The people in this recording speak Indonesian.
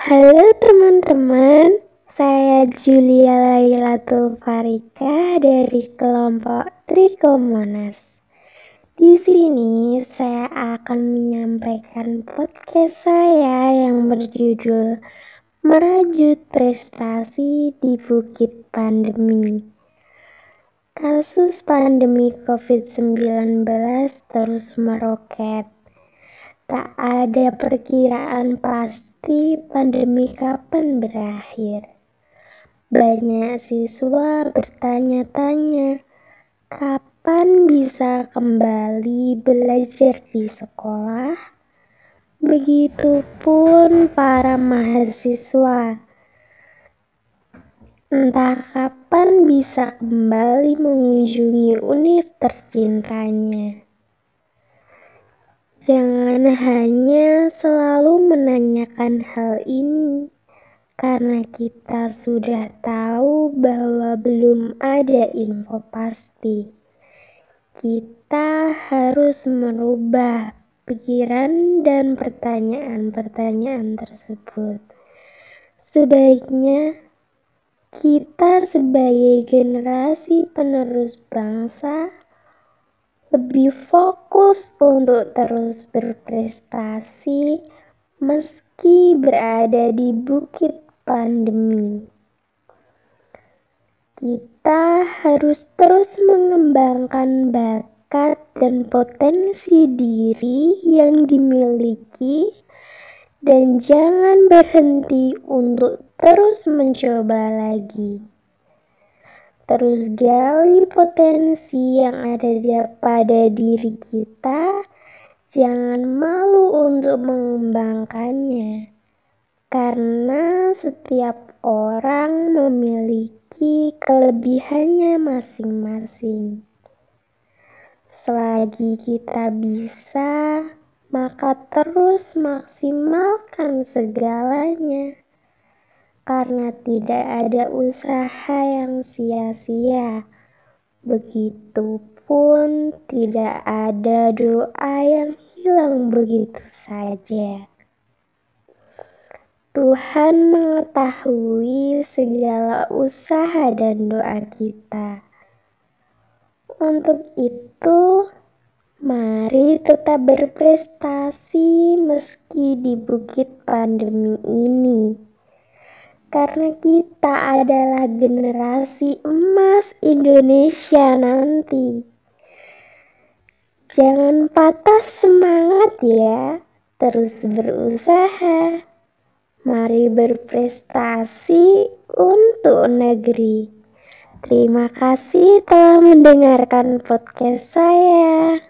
Halo teman-teman, saya Julia Lailatul Farika dari kelompok Trikomonas. Di sini saya akan menyampaikan podcast saya yang berjudul Merajut Prestasi di Bukit Pandemi. Kasus pandemi COVID-19 terus meroket Tak ada perkiraan pasti pandemi kapan berakhir. Banyak siswa bertanya-tanya, kapan bisa kembali belajar di sekolah? Begitupun para mahasiswa. Entah kapan bisa kembali mengunjungi univ tercintanya. Jangan hanya selalu menanyakan hal ini, karena kita sudah tahu bahwa belum ada info pasti. Kita harus merubah pikiran dan pertanyaan-pertanyaan tersebut. Sebaiknya kita sebagai generasi penerus bangsa lebih fokus untuk terus berprestasi meski berada di bukit pandemi. Kita harus terus mengembangkan bakat dan potensi diri yang dimiliki dan jangan berhenti untuk terus mencoba lagi terus gali potensi yang ada pada diri kita, jangan malu untuk mengembangkannya. Karena setiap orang memiliki kelebihannya masing-masing. Selagi kita bisa, maka terus maksimalkan segalanya karena tidak ada usaha yang sia-sia. Begitupun tidak ada doa yang hilang begitu saja. Tuhan mengetahui segala usaha dan doa kita. Untuk itu, mari tetap berprestasi meski di bukit pandemi ini karena kita adalah generasi emas Indonesia nanti. Jangan patah semangat ya, terus berusaha. Mari berprestasi untuk negeri. Terima kasih telah mendengarkan podcast saya.